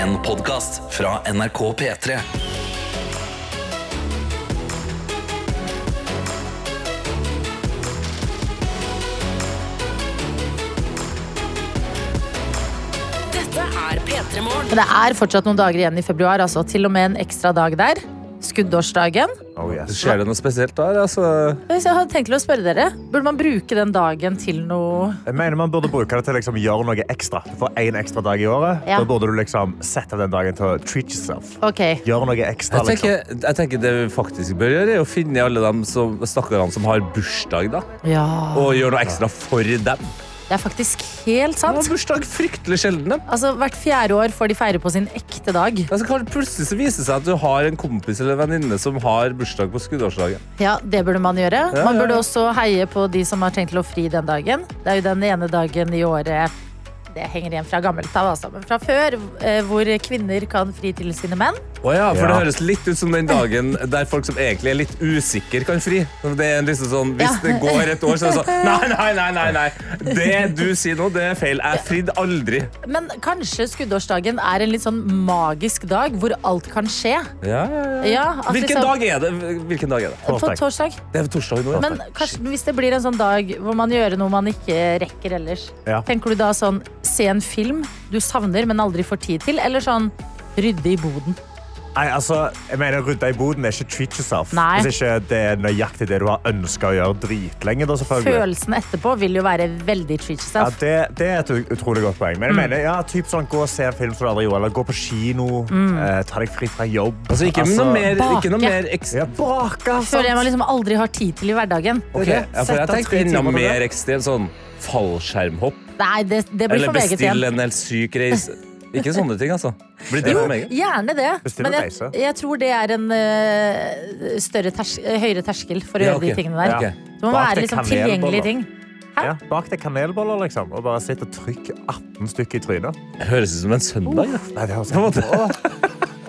En podkast fra NRK P3. Dette er P3 Morgen. Det er fortsatt noen dager igjen i februar, altså. Til og med en ekstra dag der. Skuddårsdagen. Oh, yes. Skjer det noe spesielt der? Altså, Så jeg hadde tenkt til å spørre dere, Burde man bruke den dagen til noe Jeg mener man burde bruke det til å liksom, gjøre noe ekstra. Du får én ekstra dag i året. Ja. Da burde du liksom sette den dagen til å treat yourself. Okay. Gjøre noe ekstra. jeg, Liksom. tenker, jeg tenker Det vi faktisk bør gjøre, er å finne alle de som, stakkarene som har bursdag, da. Ja. Og gjøre noe ekstra for dem. Det er faktisk helt sant. sant. har bursdag fryktelig sjelden. Altså, Hvert fjerde år får de feire på sin ekte dag. Altså, plutselig så viser det seg at du har en kompis eller en venninne som har bursdag på skuddårsdagen. Ja, Det burde man gjøre. Ja, Man ja, burde ja. også heie på de som har tenkt til å fri den dagen. Det er jo den ene dagen i året Det henger igjen fra gammelt av, altså. Men fra før, eh, hvor kvinner kan fri til sine menn. Oh ja, for Ja. Det høres litt ut som den dagen der folk som egentlig er litt usikre, kan fri. Det er liksom sånn, Hvis Ja. det går et år, så er det sånn Nei, nei, nei! nei, nei. Det du sier nå, det er feil. Jeg fridde aldri. Men kanskje skuddårsdagen er en litt sånn magisk dag hvor alt kan skje. Ja, ja, ja. Hvilken liksom- dag er det? Hvilken dag er det? På Torsdag. torsdag. Det er torsdag nå, ja. Men kanskje, hvis det blir en sånn dag hvor man gjør noe man ikke rekker ellers, Ja. tenker du da sånn se en film du savner, men aldri får tid til, eller sånn rydde i boden? Nei, altså, jeg mener Rydde i boden er ikke treat yourself. Nei. Hvis ikke det er nøyaktig det du har ønska å gjøre dritlenge. Da. Følelsen etterpå vil jo være veldig treat Ja, yourself. det, det er et utrolig godt poeng. Mm. Men jeg mener, ja, typ sånn, Gå og se en film som du aldri gjorde, eller gå på kino. Mm. Eh, ta deg fri fra jobb. Altså, ikke, Altså, noe mer, bake. ikke noe mer Ja, baka, Føler jeg man liksom aldri har tid til i hverdagen. Ok, ja, for jeg tenkte timer mer ekstremt sånn fallskjermhopp. Nei, det, det blir Eller for meget igjen. en helt syk reise. Ikke sånne ting, altså. Blir det Jo, for meget? gjerne det. Bestill Men en jeg, reise. jeg tror det er en eh, større ters høyere terskel for å Ja, gjøre de tingene der. Ja. Det må Bak være det liksom kanelboller. tilgjengelige ting. Hæ? Ja, bak deg kanelboller, liksom. Og bare sitt og trykk 18 stykker i trynet. Høres ut som en søndag. Ja. Nei, det høres På en måte.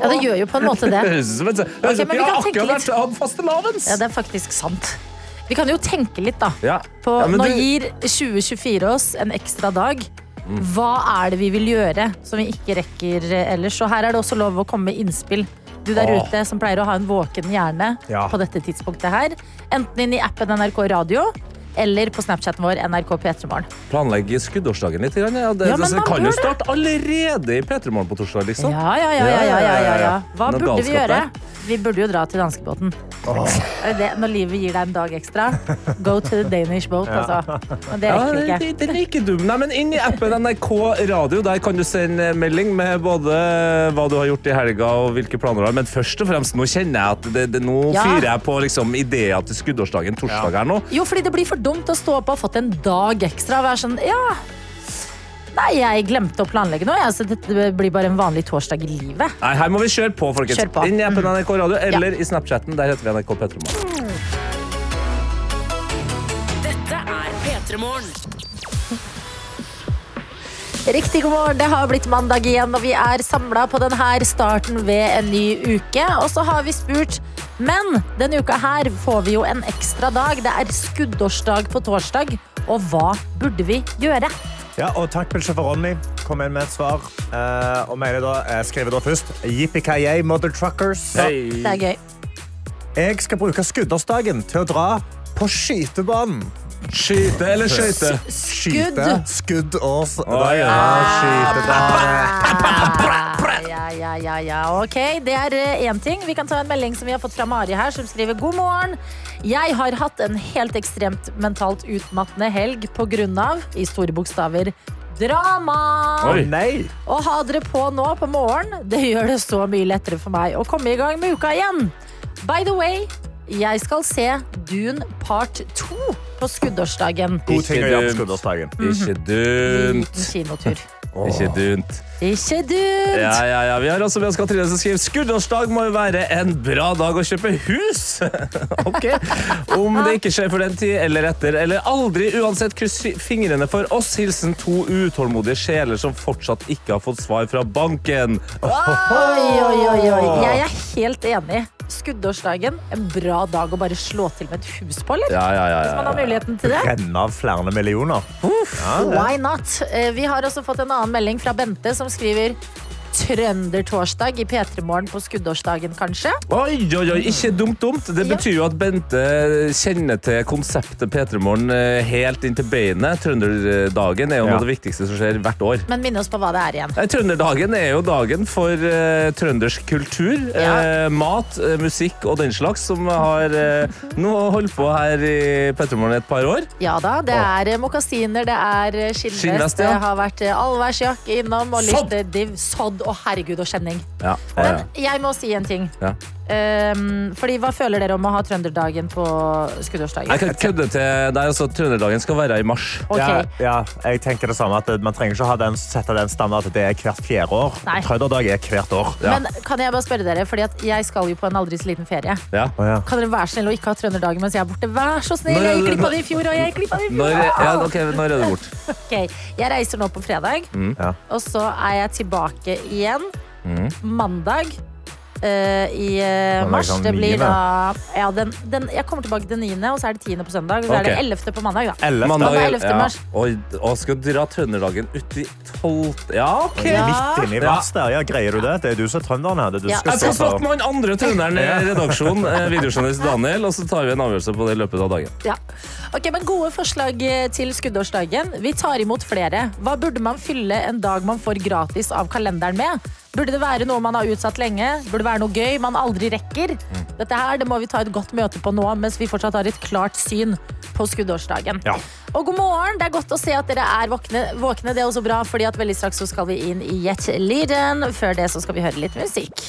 Ja, det gjør jo på en måte det. Høres ut som en søndag. Ok, men vi tenke akkurat litt. vært hatt fastelavns! Ja, det er faktisk sant. Vi kan jo tenke litt, da. Ja. På, Ja, nå du- gir 2024 oss en ekstra dag. Hva er det vi vil gjøre som vi ikke rekker eh, ellers? Og her er det også lov å komme med innspill. Du der Åh. ute som pleier å ha en våken hjerne Ja. på dette tidspunktet her. Enten inn i appen NRK Radio eller på Snapchaten vår NRK P3morgen. Planlegge skuddårsdagen litt. grann, Ja. Det, Ja, det, kan jo starte allerede i P3 Morgen på torsdag, liksom. Ja, ja, ja, ja, ja, ja, ja, ja. Hva Noe burde vi gjøre? gjøre? Vi burde jo dra til danskebåten. Er det det? Når livet gir deg en dag ekstra, go to the Danish boat, altså. Men det rekker vi ikke. det- Den er ikke dum. Nei, men inn i appen NRK Radio. Der kan du sende melding med både hva du har gjort i helga og hvilke planer du har. Men først og fremst, nå kjenner jeg at det, det, nå Ja. fyrer jeg på liksom, ideer til skuddårsdagen torsdag her nå. Jo, fordi det blir for dumt å stå opp og ha fått en dag ekstra og være sånn, ja Nei, jeg glemte å planlegge noe, jeg, så dette blir bare en vanlig torsdag i livet. Nei, her må vi kjøre på, folkens. Kjør på. Mm. Inn i appen NRK Radio eller i Snapchatten. Der heter vi NRK Petromorgen. Dette er P3 Riktig god morgen, det har blitt mandag igjen, og vi er samla på denne starten ved en ny uke. Og så har vi spurt, men denne uka her får vi jo en ekstra dag. Det er skuddårsdag på torsdag, og hva burde vi gjøre? Ja, og takk sjefer Ronny. Kom inn med et svar. Eh, og mener da, jeg skriver da først Yippee-ki-yay, mother truckers. Det er gøy. Jeg skal bruke skuddårsdagen til å dra på skytebanen. Skyte eller skøyte? Skudd. Skudd og Å, ja. Skyte. Ja, ja, ja, ja. Ok, det er én ting. Vi kan ta en melding som vi har fått fra Mari her, som skriver god morgen. Jeg har hatt en helt ekstremt mentalt utmattende helg på grunn av, i store bokstaver, drama. Oi. Nei. Å ha dere på nå på morgen, det gjør det så mye lettere for meg å komme i gang med uka igjen. By the way, jeg skal se Dune part 2 på skuddårsdagen. God ting å gjøre på dumt. skuddersdagen. Ikke dumt. Kinotur. Oh. Ikke dunt. Ikke dunt! Ja, ja, ja. Vi har også med oss Katrine som skriver skuddårsdag må jo være en bra dag å kjøpe hus. ok. Om det ikke skjer for den tid eller etter, eller aldri, uansett, kryss fingrene for oss. Hilsen to utålmodige sjeler som fortsatt ikke har fått svar fra banken. Oi, oi, oi, oi. Jeg er helt enig. Skuddårsdagen, en bra dag å bare slå til med et hus på, eller? Ja, ja, ja, Hvis man har muligheten til det. Renne av flere millioner. Why not? Eh, Vi har også fått en annen melding fra Bente som skriver trøndertorsdag i P3 Morgen på skuddårsdagen, kanskje? Oi, oi, oi, ikke dumt, dumt. Det betyr jo at Bente kjenner til konseptet P3 Morgen eh, helt inn til beinet. Trønderdagen er jo noe Ja. av det viktigste som skjer hvert år. Men minn oss på hva det er igjen. Trønderdagen er jo dagen for uh, trøndersk kultur, Ja. Uh, mat, uh, musikk og den slags, som har nå holdt på her i P3 Morgen et par år. Ja da, det er mokasiner, det er skinnvest, det har vært allværsjakke innom, og litt Sodd! div, sodd herregud og kjenning. Ja, Men jeg må si en ting. Ja. Um, fordi Hva føler dere om å ha trønderdagen på skuddårsdagen? Jeg kan kødde til deg altså, Trønderdagen skal være i mars. Okay. Ja, ja, jeg tenker det samme. At man trenger ikke ha den, sette den standard at det er hvert fjerde år. Nei. Trønderdag er hvert år. Ja. Men kan jeg bare spørre dere, fordi at jeg skal jo på en aldri så liten ferie. Ja. Oh, ja. Kan dere være snill å ikke ha trønderdagen mens jeg er borte? Vær så snill! Når- Jeg gikk glipp av det i fjor, og jeg gikk glipp av det i Når, fjor! ja, okay, når er det bort? okay. Jeg reiser nå på fredag, mm. og så er jeg tilbake igjen Mm. mandag. Eh, I eh, mars. sånn Det blir da ja, den, den, Jeg kommer tilbake den 9., og så er det 10. på søndag. Og så er det 11. på mandag. da Ellevte. Mandag, Mandag 11. mars. Og, og skal dra Trønderdagen ut i 12. Ja, OK. Ja. Midt inni mars der. Ja, greier du det? Det er du som er trønderen her. Det er du Ja. Jeg skal skal snakke med han andre trønderen i redaksjonen, eh, videojournalist Daniel, og så tar vi en avgjørelse på det i løpet av dagen. Ja. Ok, men Gode forslag eh, til skuddårsdagen. Vi tar imot flere. Hva burde man fylle en dag man får gratis av kalenderen med? Burde det være noe man har utsatt lenge? Burde det være noe gøy man aldri rekker? Dette her, det må vi ta et godt møte på nå, mens vi fortsatt har et klart syn på skuddårsdagen. Ja. Og god morgen, det er godt å se at dere er våkne. våkne. Det er også bra, fordi at veldig straks så skal vi inn i Jet Lyden. Før det så skal vi høre litt musikk.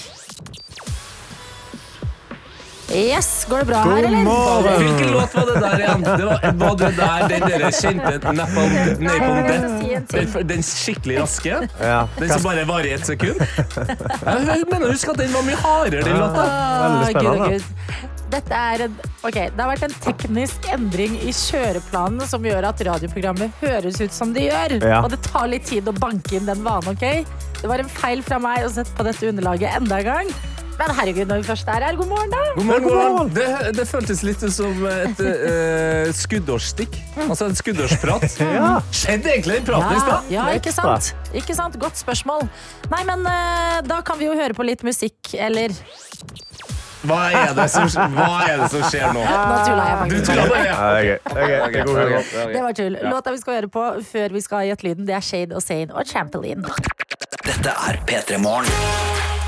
Yes, går det bra her, eller? morgen! Hvilken låt var det der igjen? Det var, var det der den dere kjente Napalm Napalm Death? Den, den skikkelig raske? Ja. Den som bare varer i ett sekund? Jeg, mener, husk at den var mye hardere, den låta. Veldig Gud, spennende. Gud. Dette er en, okay, Det har vært en teknisk endring i kjøreplanen som gjør at radioprogrammet høres ut som det gjør. Ja. Og det tar litt tid å banke inn den vanen. ok? Det var en feil fra meg å sette på dette underlaget enda en gang. Men herregud, når vi først er her, god morgen, da! God morgen, god morgen. Det, det føltes litt som et uh, skuddårsstikk. Altså en skuddårsprat. Ja. Skjedde egentlig den praten i Ja, stad? ja, ikke sant? Ikke sant? Godt spørsmål. Nei, men uh, da kan vi jo høre på litt musikk, eller Hva er det som, hva er det som skjer nå? Nå tulla jeg Du faktisk. tuller bare, ja. Ja, det er gøy. Det var tull. Låta vi skal høre på før vi skal ha gjett lyden, det er Shade og Sane og Trampoline. Dette er P3 Morgen.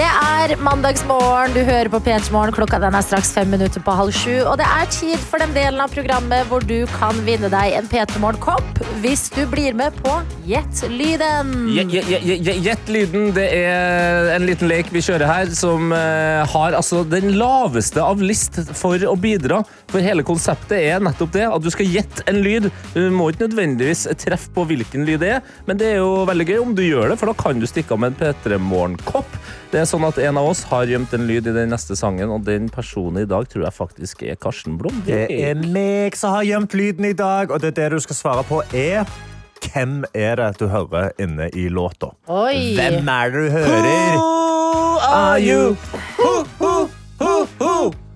Det er mandagsmorgen, du hører på P3 Morgen. Klokka den er straks fem minutter på halv sju. Og det er tid for den delen av programmet hvor du kan vinne deg en P3 Morgen-kopp hvis du blir med på Gjett lyden. Je- je- je- je- Gjett lyden. Det er en liten lek vi kjører her, som eh, har altså den laveste av list for å bidra. For hele konseptet er nettopp det, at du skal gjette en lyd. Du må ikke nødvendigvis treffe på hvilken lyd det er, men det er jo veldig gøy om du gjør det, for da kan du stikke av med en P3 Morgen-kopp. Det er sånn at En av oss har gjemt en lyd i den neste sangen, og den personen i dag tror jeg faktisk er Karsten Blom. Det er meg som har gjemt lyden i dag, og det er det du skal svare på er hvem er det du hører inne i låta? Oi! Hvem er det du hører? Who are you?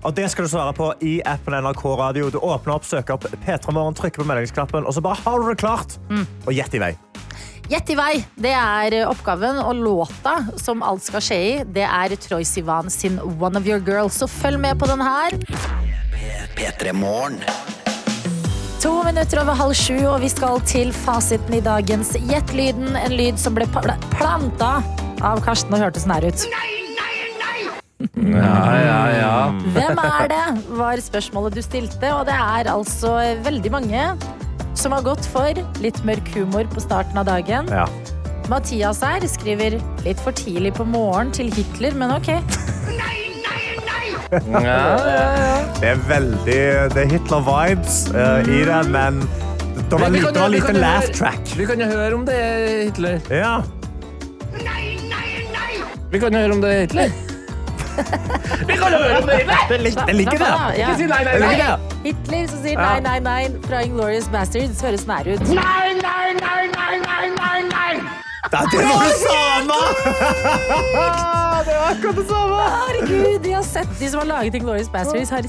Og det skal du svare på i appen NRK Radio. Du åpner opp, søker opp P3 Morgen, trykker på meldingsknappen, og så bare har du det klart. Og gjett i vei. Gjett i vei. Det er oppgaven, og låta som alt skal skje i, det er Troy Sivan sin One of Your Girls. Så følg med på den her. To minutter over halv sju, og vi skal til fasiten i dagens Gjett lyden. En lyd som ble pla- planta av Karsten og hørtes her ut. Ja, ja, ja. Hvem er det, var spørsmålet du stilte. Og det er altså veldig mange som har gått for litt mørk humor på starten av dagen. Ja. Mathias her skriver litt for tidlig på morgen til Hitler, men ok. ja, ja, ja. Det er veldig Det er Hitler-vibes uh, i det, men det var, litt- det var lite laugh track. Vi kan jo høre om det er Hitler. Ja. Nei, nei, nei! Vi kan jo høre om det er Hitler. Vi kan høre om det er Hitler! Det, liker det. Ikke si nei, nei, Det nei. Hitler som sier nei, nei, nei fra Inglorious Bastards høres nær ut. Ja, det var det samme! det var akkurat det samme. Herregud, de har sett De som har laget Inglorious Bastards, har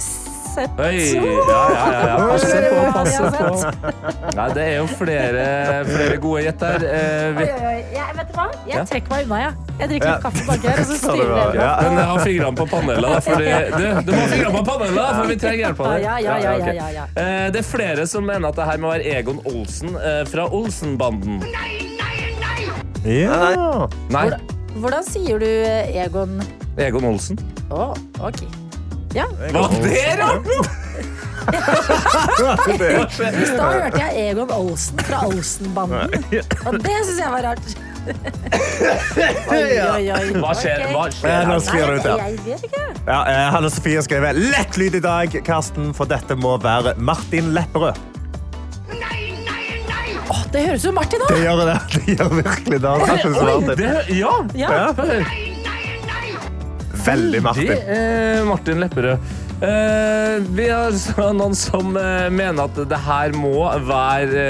sett. Oi, ja, ja, ja, ja. Passe på, passe Ja, på. Nei, det er jo flere, flere gode gjett her. Eh, Oi, vi, oi, oi. Jeg, vet du hva? Jeg trekker meg unna, jeg. Jeg drikker litt kaffe bak her, og så Sa det styrer bra. jeg. Ja. men jeg har fingrene på panelet, da. Fordi, du, du må ha fingrene på panelet, da, for vi trenger hjelp av det. Ja, ja, ja, ja, ja, ja. Eh, Det er flere som mener at det her må være Egon Olsen eh, fra Olsenbanden. Ja. Nei, Hvordan, hvordan sier du eh, Egon Egon Olsen. Å, ok. Ja. Var det rart? I stad hørte jeg Egon Olsen fra Olsenbanden, og det syns jeg var rart. Oi, oi, oi. Hva skjer? Hva skjer? Nei, jeg vet ikke. Ja, eh, Hanne Sofie skriver lett lyd i dag, Karsten, for dette må være Martin Lepperød. Åh, det høres ut som Martin Det òg! gjør det. Det gjør virkelig det. Det er ikke så Martin. det, ja. Ja. Veldig Det Martin. er Martin Lepperød. Eh, vi har noen som eh, mener at det her må være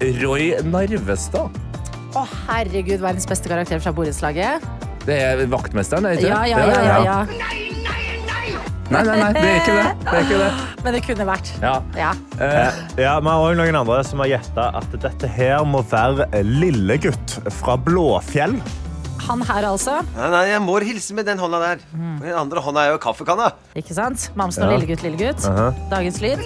eh, Roy Narvestad. Å, herregud, verdens beste karakter fra borettslaget. Det er vaktmesteren, er det ikke Ja, det? ja, ja, ja, ja. Nei, nei, nei, det er ikke det. det, er ikke det. Men det kunne vært. Ja. Ja. Eh, Ja, Vi har også noen andre som har gjetta at dette her må være Lillegutt fra Blåfjell. Han her, altså. Nei, nei, jeg må hilse med den hånda der. Den andre hånda er jo kaffekanna. Ikke sant? Mamsen og Ja. lillegutt, lillegutt. Dagens lyd.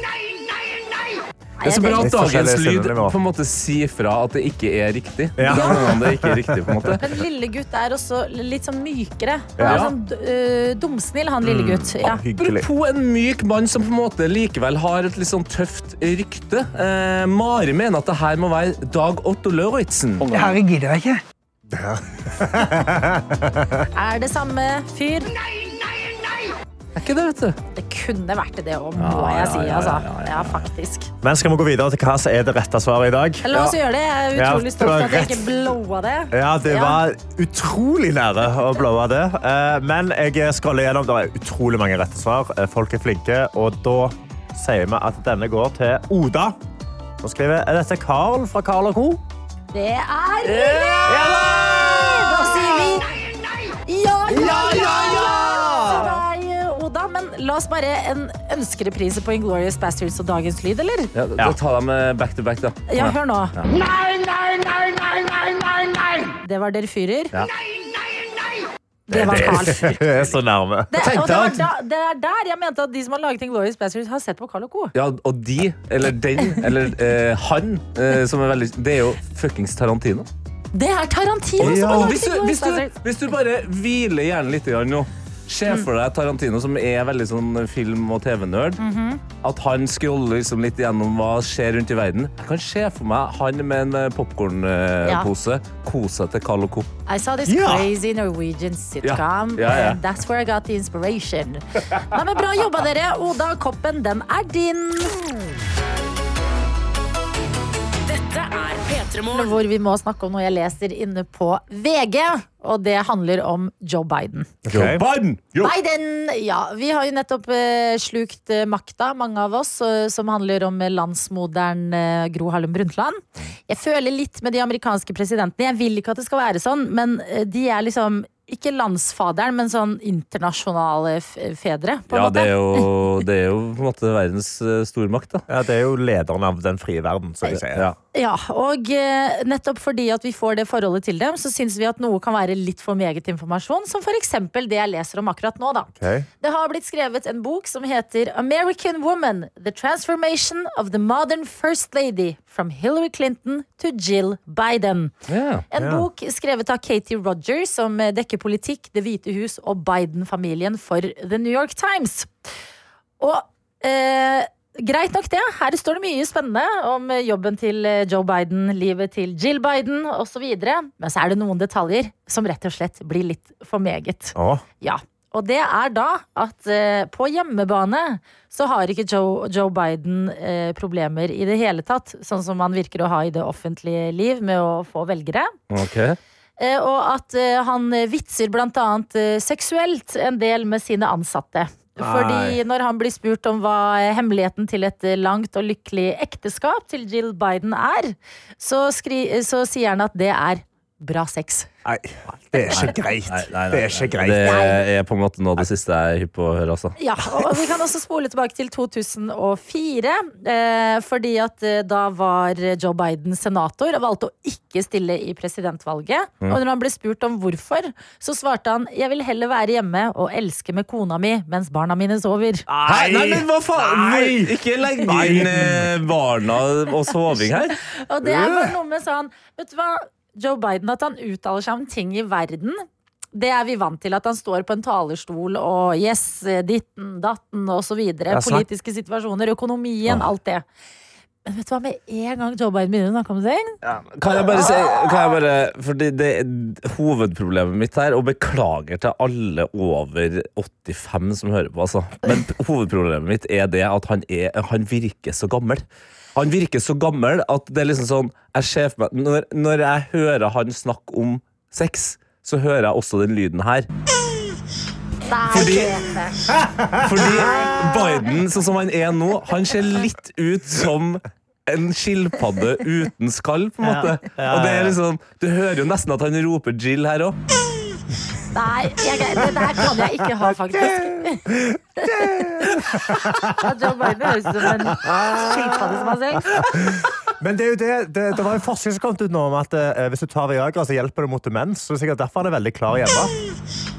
det er så bra at Litt dagens forskjellige lyd på en måte sier fra at det ikke er riktig. Ja. Ganger det ikke er riktig, på en måte. Men lillegutt er også litt sånn mykere. Han Ja. er sånn øh, dumsnill, han lillegutt. Ja. Hyggelig. Apropos en myk mann som på en måte likevel har et litt sånn tøft rykte. Eh, Mari mener at det her må være Dag Otto Lauritzen. Herre gidder jeg ikke. Er det samme fyr? Er ikke det, vet du? Det kunne vært det òg, må Ja, jeg ja, si. ja, Altså. ja, ja, Ja, faktisk. Men skal vi gå videre til hva som er det rette svaret i dag? La oss gjøre det. Jeg er utrolig stolt av at jeg rett. ikke blowa det. Ja, Det Ja. var utrolig nære å blowe det. Eh, Men jeg scroller gjennom. Det er utrolig mange rette svar. Eh, Folk er flinke. Og da sier vi at denne går til Oda. Nå skriver er dette Carl fra Carl Co. Det er Da sier vi ja, ja, ja! Til deg, Oda. Men la oss bare en ønskereprise på Inglorious Bastards og dagens lyd, eller? Ja, da Ja. tar eh, back to back, da. Ja, hør nå. Nei, nei, nei, nei, nei, nei! Det var dere fyrer. Ja. Det var Carl. Er så nærme. Det, og det, var da, det er der jeg mente at de som har laget Inglorious Bastards, har sett på Carl Co. Ja, og de, eller den, eller eh, han, eh, som er veldig Det er jo fuckings Tarantino. Det er Tarantino Og som har hvis, laget du, hvis, Inglorious du, Bastards. hvis du bare hviler hjernen litt grann nå Se for deg Tarantino, som er veldig sånn film- og TV-nerd. Mhm. At han scroller liksom litt gjennom hva skjer rundt i verden. Jeg kan se for meg han med en popkornpose kose seg til Carl Co. I saw this yeah. crazy Norwegian sitcom. Ja, ja, ja. That's where I got the inspiration. Nei, men Bra jobba, dere. Oda, koppen, den er din. P3 Morgen. Hvor vi må snakke om noe jeg leser inne på VG. Og det handler om Joe Biden. Joe Biden! Jo. Biden! Ja, vi har jo nettopp eh, slukt eh, makta, mange av oss, eh, som handler om eh, landsmoderen Gro Harlem Brundtland. Jeg føler litt med de amerikanske presidentene. Jeg vil ikke at det skal være sånn, men de er liksom ikke landsfaderen, men sånn internasjonale fedre, på en Ja, måte. det er, jo, det er jo på en måte verdens stormakt, da. Ja, det er jo lederen av den frie verden, som vi sier. Ja. Ja, og eh, nettopp fordi at vi får det forholdet til dem, så syns vi at noe kan være litt for meget informasjon, som eksempel det jeg leser om akkurat nå, da. Okay. Det har blitt skrevet en bok som heter American Woman The Transformation of the Modern First Lady From Hillary Clinton to Jill Biden. Yeah, En yeah. bok skrevet av Katie Rogers, som eh, dekker politikk, Det hvite hus og Biden-familien for The New York Times. Og eh, greit nok det. Her står det mye spennende om jobben til Joe Biden, livet til Jill Biden osv. Men så er det noen detaljer som rett og slett blir litt for meget. Åh? Ja, og det er da at eh, på hjemmebane så har ikke Joe, Joe Biden eh, problemer i det hele tatt, sånn som han virker å ha i det offentlige liv med å få velgere. Ok. Eh, og at eh, han vitser blant annet eh, seksuelt en del med sine ansatte. Fordi når han blir spurt om hva hemmeligheten til et langt og lykkelig ekteskap til Jill Biden er, så, skri så sier han at det er bra sex. Nei, det er ikke greit. Nei, nei, nei, Det er ikke greit. Det er på en måte noe av det siste jeg er hypp på å høre. Altså. Ja, og vi kan også spole tilbake til 2004. Eh, fordi at eh, da var Joe Biden senator og valgte å ikke stille i presidentvalget. Og når han ble spurt om hvorfor, så svarte han jeg vil heller være hjemme og elske med kona mi mens barna mine sover. Nei, Nei, men hva faen? Nei! Ikke legg inn eh, barna og soving her. Og det er bare noe med sånn Vet du hva, Joe Biden, at han uttaler seg om ting i verden det er vi vant til, at han står på en talerstol og yes, ditten, datten osv. Ja, Politiske situasjoner, økonomien, alt det. Men vet du hva, med en gang Joe Biden begynner å snakke om ting Kan jeg bare si kan jeg bare, fordi det er Hovedproblemet mitt her, og beklager til alle over 85 som hører på, altså. Men hovedproblemet mitt er det at han, er, han virker så gammel. Han virker så gammel at det er liksom sånn jeg meg, når, når jeg hører han snakke om sex, så hører jeg også den lyden her. Fordi- Fordi Biden, sånn som han er nå, han ser litt ut som en skilpadde uten skall, på en måte. Og det er liksom, Du hører jo nesten at han roper Jill her òg. Nei, jeg, det der kan jeg ikke ha, faktisk. John Biden høres ut som en skilpadde som har sex. Men det er jo det, det, det var en forskning som kom ut nå om at eh, hvis du tar Viagra, så hjelper det mot demens. Så det er sikkert derfor han er veldig klar hjemme.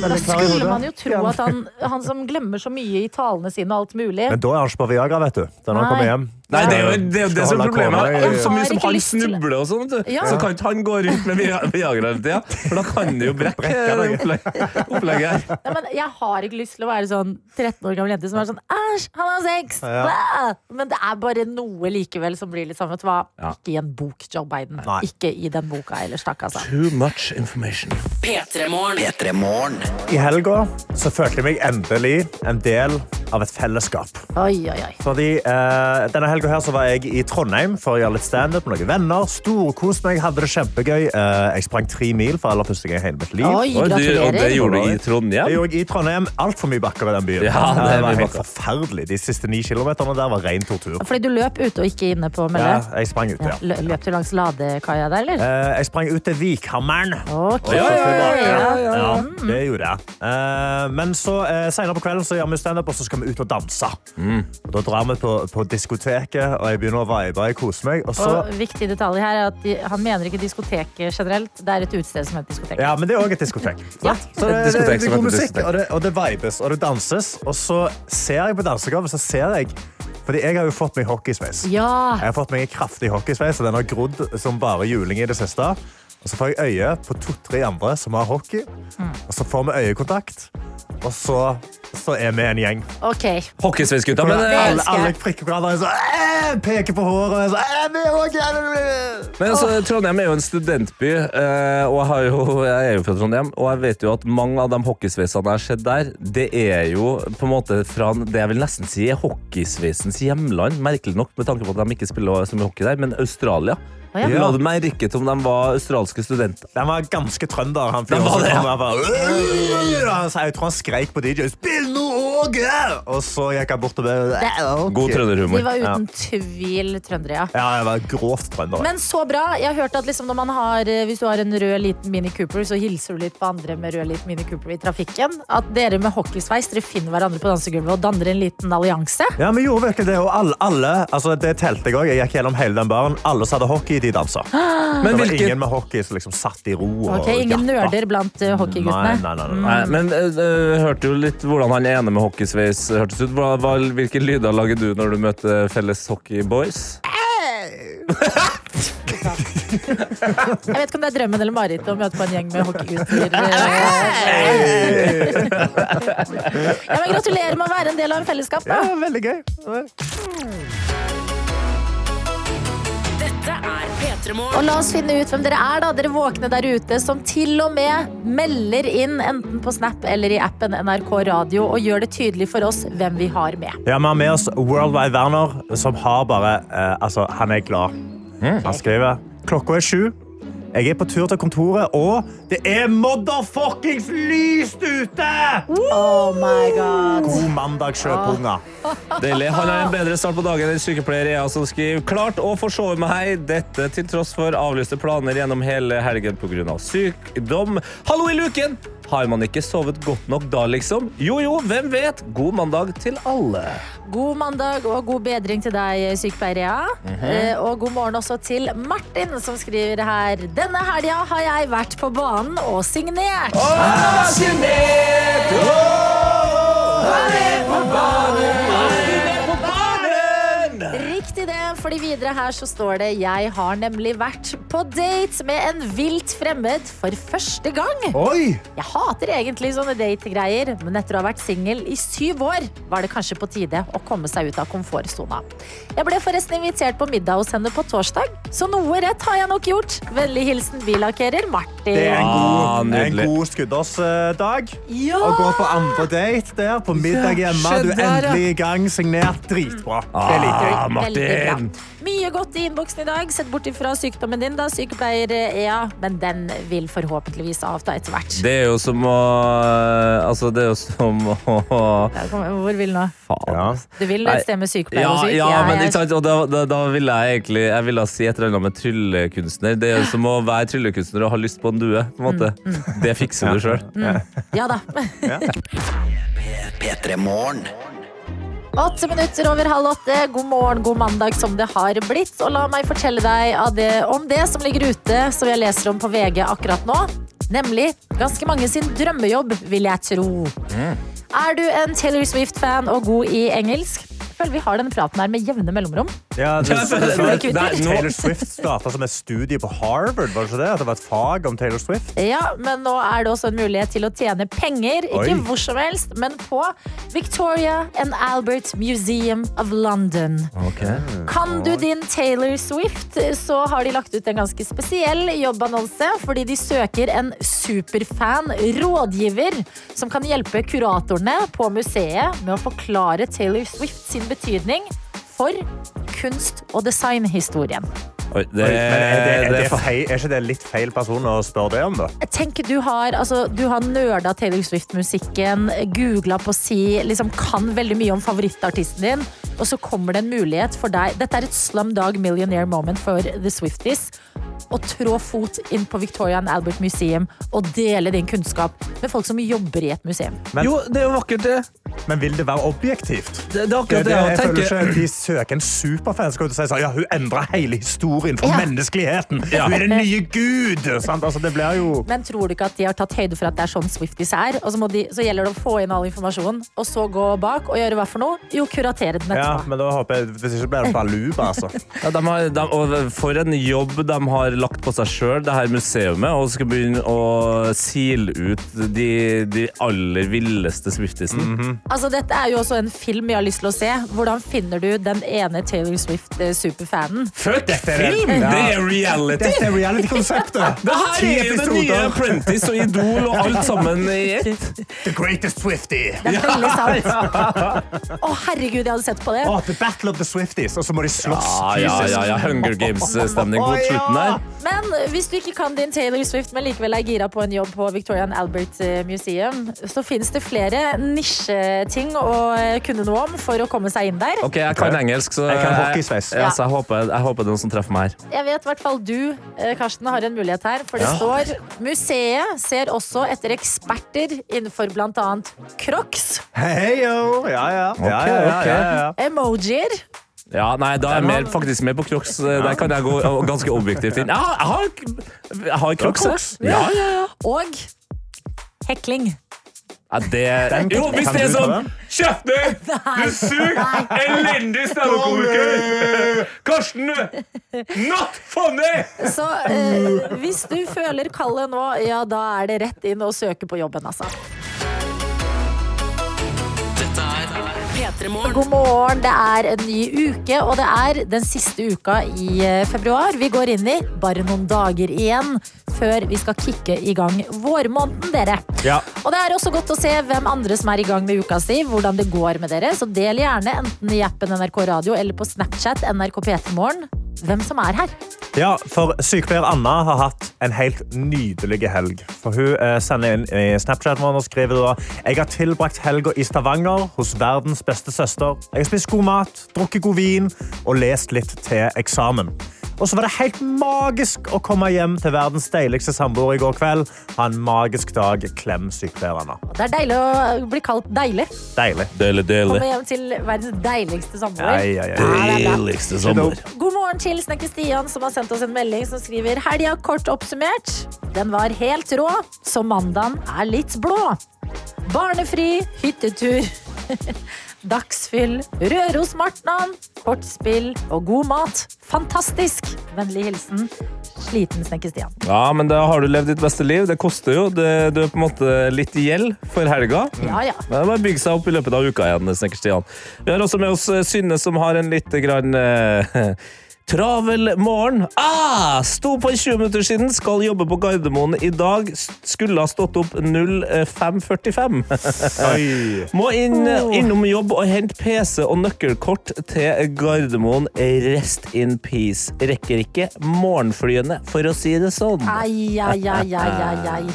Da skulle man jo tro at han, han som glemmer så mye i talene sine og alt mulig Men da er han ikke på Viagra, vet du. Da han kommer hjem. Nei, det er jo det, er det som er problemet. Så mye som han snubler og sånn. Ja. så kan ikke han gå rundt med Viagra hele tida. For da kan det jo brekke Brekke opplegg, opplegget her. Nei, men Jeg har ikke lyst til å være sånn 13 år gammel jente som er sånn Æsj, han har sex! Blæh! Men det er bare noe likevel som blir litt sånn, vet du hva. Ikke i en bok, Joe Biden. Nei. Ikke i den boka ellers, takk, altså. Too much information. P3morgen. P3 Morgen. I helga så følte jeg meg endelig en del av et fellesskap. Oi, oi, oi. Fordi eh, Denne helga her så var jeg i Trondheim for å gjøre litt standup med noen venner. Storkost meg, hadde det kjempegøy. Eh, jeg sprang tre mil for aller første gang i hele mitt liv. Oi, Og, du, og det gjorde du i Jeg Det gjorde i Trondheim altfor mye bakker i den byen. Ja, det det var helt forferdelig. De siste ni kilometerne der var ren tortur. Fordi du løp ute og ikke inne på Mølle? Ja, jeg sprang ut, Ja. ja. Løp du langs ladekaia der, eller? Eh, jeg sprang ut til Vikhammeren. Ok. Ja, ja, ja, ja, ja, Ja, det gjorde jeg. Eh, men så eh, senere på kvelden så gjør vi standup, og så skal vi ut og danse. Og da drar vi på, på diskoteket, og jeg begynner å vibe, og kose meg. Og så, Og viktig detalj her er at de, han mener ikke diskotek generelt. Det er et utested som heter diskotek. ja, men det er òg et diskotek. Ja. Så det, det, det, det, er god musikk, og det, og det vibes, og det danses. Og så ser jeg på dansegulvet, så ser jeg Fordi jeg har jo fått meg hockeysveis. Ja. Jeg har fått meg en kraftig hockeysveis, og den har grodd som bare juling i det siste. Og så får jeg øye på to-tre andre som har hockey, og så får vi øyekontakt. Og så, så er vi en gjeng. Ok. Hockeysveisgutta. Men, eh, alle, alle prikker på hverandre og så, peker på håret. Og så, vi er hockey, Men altså, Trondheim er jo en studentby, eh, og jeg, har jo, jeg er jo fra Trondheim. Og jeg vet jo at mange av de hockeysveisene jeg har sett der, det er jo på en måte fra det jeg vil nesten si er hockeysveisens hjemland. Merkelig nok, med tanke på at de ikke spiller så mye hockey der, men Australia. Å, ja. Du hadde merket om de var australske studenter. De var ganske trønder. Han, Den var det, ja. Han bare, sa- jeg tror han skreik på DJ 'Spill noe Åge!' Og så gikk jeg bort og bare «Øh, God trønderhumor. De var uten tvil trøndere, ja. Ja, jeg var grovt trønder. Men så bra. Jeg har hørt at liksom når man har, eh, hvis du har en rød liten Mini Cooper, så hilser du litt på andre med rød liten Mini Cooper i trafikken. At dere med hockeysveis dere finner hverandre på dansegulvet og danner en liten allianse. Ja, vi gjorde virkelig det, og alle, alle altså det telte jeg også. Jeg gikk gjennom hele den baren. Alle som hadde hockey, de dansa. Men Det var hvilken... ingen med hockey som liksom satt i ro. og Ingen jappa. nerder blant uh, hockeyguttene. Nei, nei, nei, nei. Nei, men eh, hørte jo litt hvordan han ene med hockeysveis hørtes ut. Hva, hva, hvilke lyder lager du når du møter felles hockeyboys? Jeg vet ikke om det er drømmen eller marerittet å møte på en gjeng med hockeygutter. ja, gratulerer med å være en del av en fellesskap, Ja, veldig gøy. Og la oss finne ut hvem dere er, da. Dere våkne der ute som til og med melder inn enten på Snap eller i appen NRK Radio og gjør det tydelig for oss hvem vi har med. Ja, Vi har med oss Worldwide Werner, som har bare eh, Altså, han er glad. Han skriver klokka er sju. Jeg er på tur til kontoret, og det er motherfuckings lyst ute! Oh my god. God mandag, sjøpunger. Deilig. Han har en bedre start på dagen enn sykepleier Ea som skriver klart å forsove meg, dette til tross for avlyste planer gjennom hele helgen pga. sykdom. Hallo i luken! Har man ikke sovet godt nok da, liksom? Jo jo, hvem vet? God mandag til alle. God mandag og god bedring til deg, sykepleier Ea. Eh, Og god morgen også til Martin, som skriver her. Denne helga har jeg vært på banen og signert. Og signert, og er på det, fordi videre her så står det Jeg har nemlig vært på date med en vilt fremmed for første gang. Oi! Jeg hater egentlig sånne dategreier, men etter å ha vært singel i syv år, var det kanskje på tide å komme seg ut av komfortsona. Jeg ble forresten invitert på middag hos henne på torsdag, så noe rett har jeg nok gjort. Vennlig hilsen billakkerer Martin. Det er en Ah, god, en god skuddårsdag. Ja! Å gå på andre date der, på middag hjemme. Du er endelig i gang. Signert. Dritbra. Det liker jeg. Ah. Martin! Mye godt i innboksen i dag. Sett bort ifra sykdommen din, da, sykepleier Ea. Men den vil forhåpentligvis avta etter hvert. Det er jo som å Altså, det er jo som å Ja, kom- Hvor vil nå? Faen. Ja. Du vil et sted med sykepleier Ja, og syk? ja, Jeg- men ikke sant? Og da, da, da vil jeg egentlig Jeg ville si et eller annet med tryllekunstner. Det er jo som å være tryllekunstner og ha lyst på en due. På en måte. Mm, Det fikser du sjøl. Ja da. P3 Morgen. Åtte minutter over halv åtte. God morgen, god mandag som det har blitt. Og la meg fortelle deg det, om det som ligger ute, som jeg leser om på VG akkurat nå. Nemlig ganske mange sin drømmejobb, vil jeg tro. Er du en Taylor Swift-fan og god i engelsk? Føler vi har denne praten her med jevne mellomrom. Ja, det, det, det, det, nå- Taylor Swift starta som et studie på Harvard. var det ikke det? At det var et fag om Taylor Swift? Ja, men nå er det også en mulighet til å tjene penger, ikke Oi. hvor som helst, men på Victoria and Albert Museum of London. Kan du din Taylor Swift, så har de lagt ut en ganske spesiell jobbannonse, fordi de søker en superfan rådgiver som kan hjelpe kuratorene på museet med å forklare Taylor Swift sin betydning for kunst- og designhistorien. Oi, det, Oi, men er, det, er, det feil, er ikke det litt feil person å spørre det om, da? Tenk, du har, altså, du har nerda Taylor Swift-musikken, googla på si, liksom kan veldig mye om favorittartisten din, og så kommer det en mulighet for deg. Dette er et slumdog millionaire moment for The Swifties. Å trå fot inn på Victoria and Albert Museum og dele din kunnskap med folk som jobber i et museum. Men- Jo, det er jo vakkert, det. Men vil det være objektivt? Det, det er akkurat det, det jeg jeg føler tenker. ikke De søker en superfan som sier sånn, ja, hun endra hele historien for Ja. menneskeligheten. Hun er den nye gud! Sant? Altså, det blir jo Men tror du ikke at de har tatt høyde for at det er sånn Swifties er? Og så, må de, så gjelder det å få inn all informasjon, og så gå bak og gjøre hva for noe? Jo, kuratere den ja, men da håper jeg Hvis ikke blir det baluba, altså. Ja, de har, de, og for en jobb de har lagt på seg sjøl, det her museumet, og skal begynne å sile ut de, de aller villeste Swiftisen. Altså, dette er jo også en film jeg har lyst til å se. Hvordan finner du den ene Taylor Swift-superfanen? Fuck Dette er- film! Ja. Det er reality! Dette er reality-konseptet! Det her er det nye. Apprentice og Idol og alt sammen i ett. The greatest Swiftie. Det er veldig sant. Å, herregud, jeg hadde sett på det. Oh, the Battle of the Swifties, og så må de slåss. Ja, ja, ja, ja. Hunger Games-stemning mot Å, slutten. Men hvis du ikke kan din Taylor Swift, men likevel er gira på en jobb på Victoria and Albert eh, Museum, så finnes det flere nisjeting å eh, kunne noe om for å komme seg inn der. Ok, jeg kan engelsk, så Jeg kan hockeysveis. Ja, så jeg håper, jeg håper det er noen som treffer meg her. Jeg vet i hvert fall du, eh, Karsten, har en mulighet her. For det Ja. står museet ser også etter eksperter innenfor bl.a. Crocs, Hei, yo. Ja, ja. Okay, ja, ja, ja, ja. emojier Ja, nei, Da er jeg mer, faktisk mer på Crocs. Der kan jeg gå ganske objektivt inn. Ja, jeg har, jeg har Crocs. Ja, ja, ja. og hekling. Ja, det Den- Jo, hvis det er sånn den? Kjeft deg! Du suger! Elendig standup-komiker! Karsten! Not funny! Så eh, hvis du føler kallet nå, ja, da er det rett inn og søke på jobben, altså. God morgen, det er en ny uke, og det er den siste uka i eh, februar. Vi går inn i bare noen dager igjen før vi skal kicke i gang vårmåneden, dere. Ja. Og det er også godt å se hvem andre som er i gang med uka si, hvordan det går med dere. Så del gjerne enten i appen NRK Radio eller på Snapchat NRK P3morgen. Hvem som er her. Ja, for Sykepleier Anna har hatt en helt nydelig helg. For Hun eh, sender inn i Snapchat og skriver da Jeg har tilbrakt helga i Stavanger hos verdens beste søster. Jeg har spist god mat, drukket god vin og lest litt til eksamen. Og så var det helt magisk å komme hjem til verdens deiligste samboer i går kveld. Ha en magisk dag. Klem sykepleierne. Det er deilig å bli kalt deilig. Deilig. deilig, deilig. Komme hjem til verdens deiligste samboer. Ja. Ja. Deiligste samboer. God morgen til Snekker Stian, som har sendt oss en melding som skriver Helga kort oppsummert. Den var helt rå, så mandagen er litt blå. Barnefri, hyttetur, dagsfyll, Rørosmartnan, kortspill og god mat. Fantastisk! Vennlig hilsen sliten Snekker Stian. Ja, men da har du levd ditt beste liv. Det koster jo. Det, du er på en måte litt i gjeld for helga. Ja, ja. Men det bare bygge seg opp i løpet av uka igjen. Snekker Stian. Vi har også med oss Synne, som har en litt grann eh, Travel morgen. Ah, sto på 20 minutter siden, skal jobbe på Gardermoen i dag. Skulle ha stått opp 05.45. Må inn, Oh. innom jobb og hente PC og nøkkelkort til Gardermoen. Rest in peace. Rekker ikke morgenflyene, for å si det sånn. Ai, ai, ai, ai, ai, ai.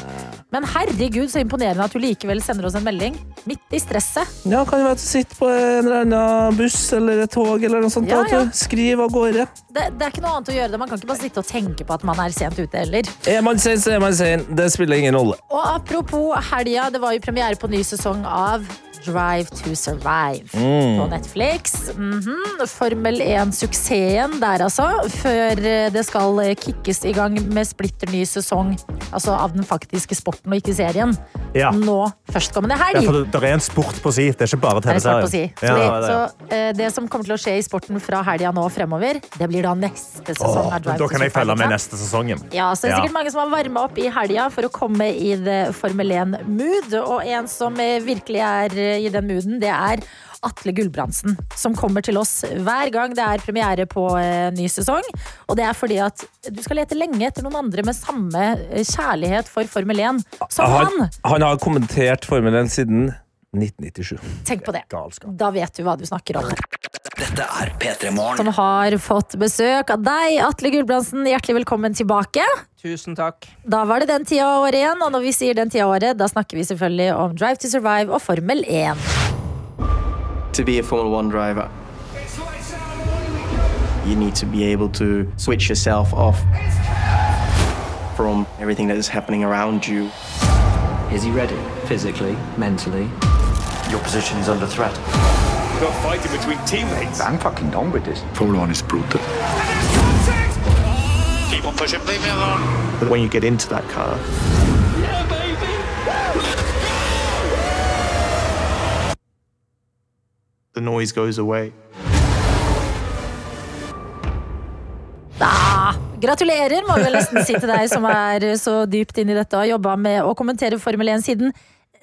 Men herregud, så imponerende at du likevel sender oss en melding. Midt i stresset. Ja, kan jo være at du sitter på en eller annen buss eller et tog eller noe sånt. Ja, ja. Skriv av gårde. Det, det er ikke noe annet å gjøre det. Man kan ikke bare sitte og tenke på at man er sent ute heller. Er man sen, så er man sen. Det spiller ingen rolle. Og apropos helga, det var jo premiere på ny sesong av Drive to Survive på Netflix. Mhm. Formel 1-suksessen der, altså. Før eh, det skal eh, kickes i gang med splitter ny sesong altså av den faktiske sporten og ikke serien. Ja. Nå førstkommende Ja, helg. for det, det er en sport på si. Det er ikke bare er det si. Ja, det så eh, det som kommer til å skje i sporten fra helga nå fremover, det blir da neste sesong Åh, da kan jeg følge med neste sesongen. Ja, så det er Ja. sikkert mange som har varma opp i helga for å komme i det Formel 1-mood. Og en som eh, virkelig er eh, i den mooden, det er Atle Gulbrandsen. Som kommer til oss hver gang det er premiere på en ny sesong. Og det er fordi at du skal lete lenge etter noen andre med samme eh, kjærlighet for Formel 1 som Han, han. han har kommentert Formel 1 siden 1997. Tenk på det. Da vet du hva du snakker om. Dette er P3 Morgen. Som har fått besøk av deg, Atle Gulbrandsen. Hjertelig velkommen tilbake. Tusen takk. Da var det den tida av året igjen, og når vi sier den tida av året, da snakker vi selvfølgelig om Drive to Survive og Formel 1. To be a Formula One driver, you need to be able to switch yourself off from everything that is happening around you. Is he ready? Physically, mentally? Your position is under threat. You got fighting between teammates. I'm fucking done with this. Formula One is brutal. Keep on pushing, leave me alone. But when you get into that car, the noise goes away. Ah, gratulerer, må vi vel nesten si til deg som er så dypt inn i dette og har jobba med å kommentere Formel 1 siden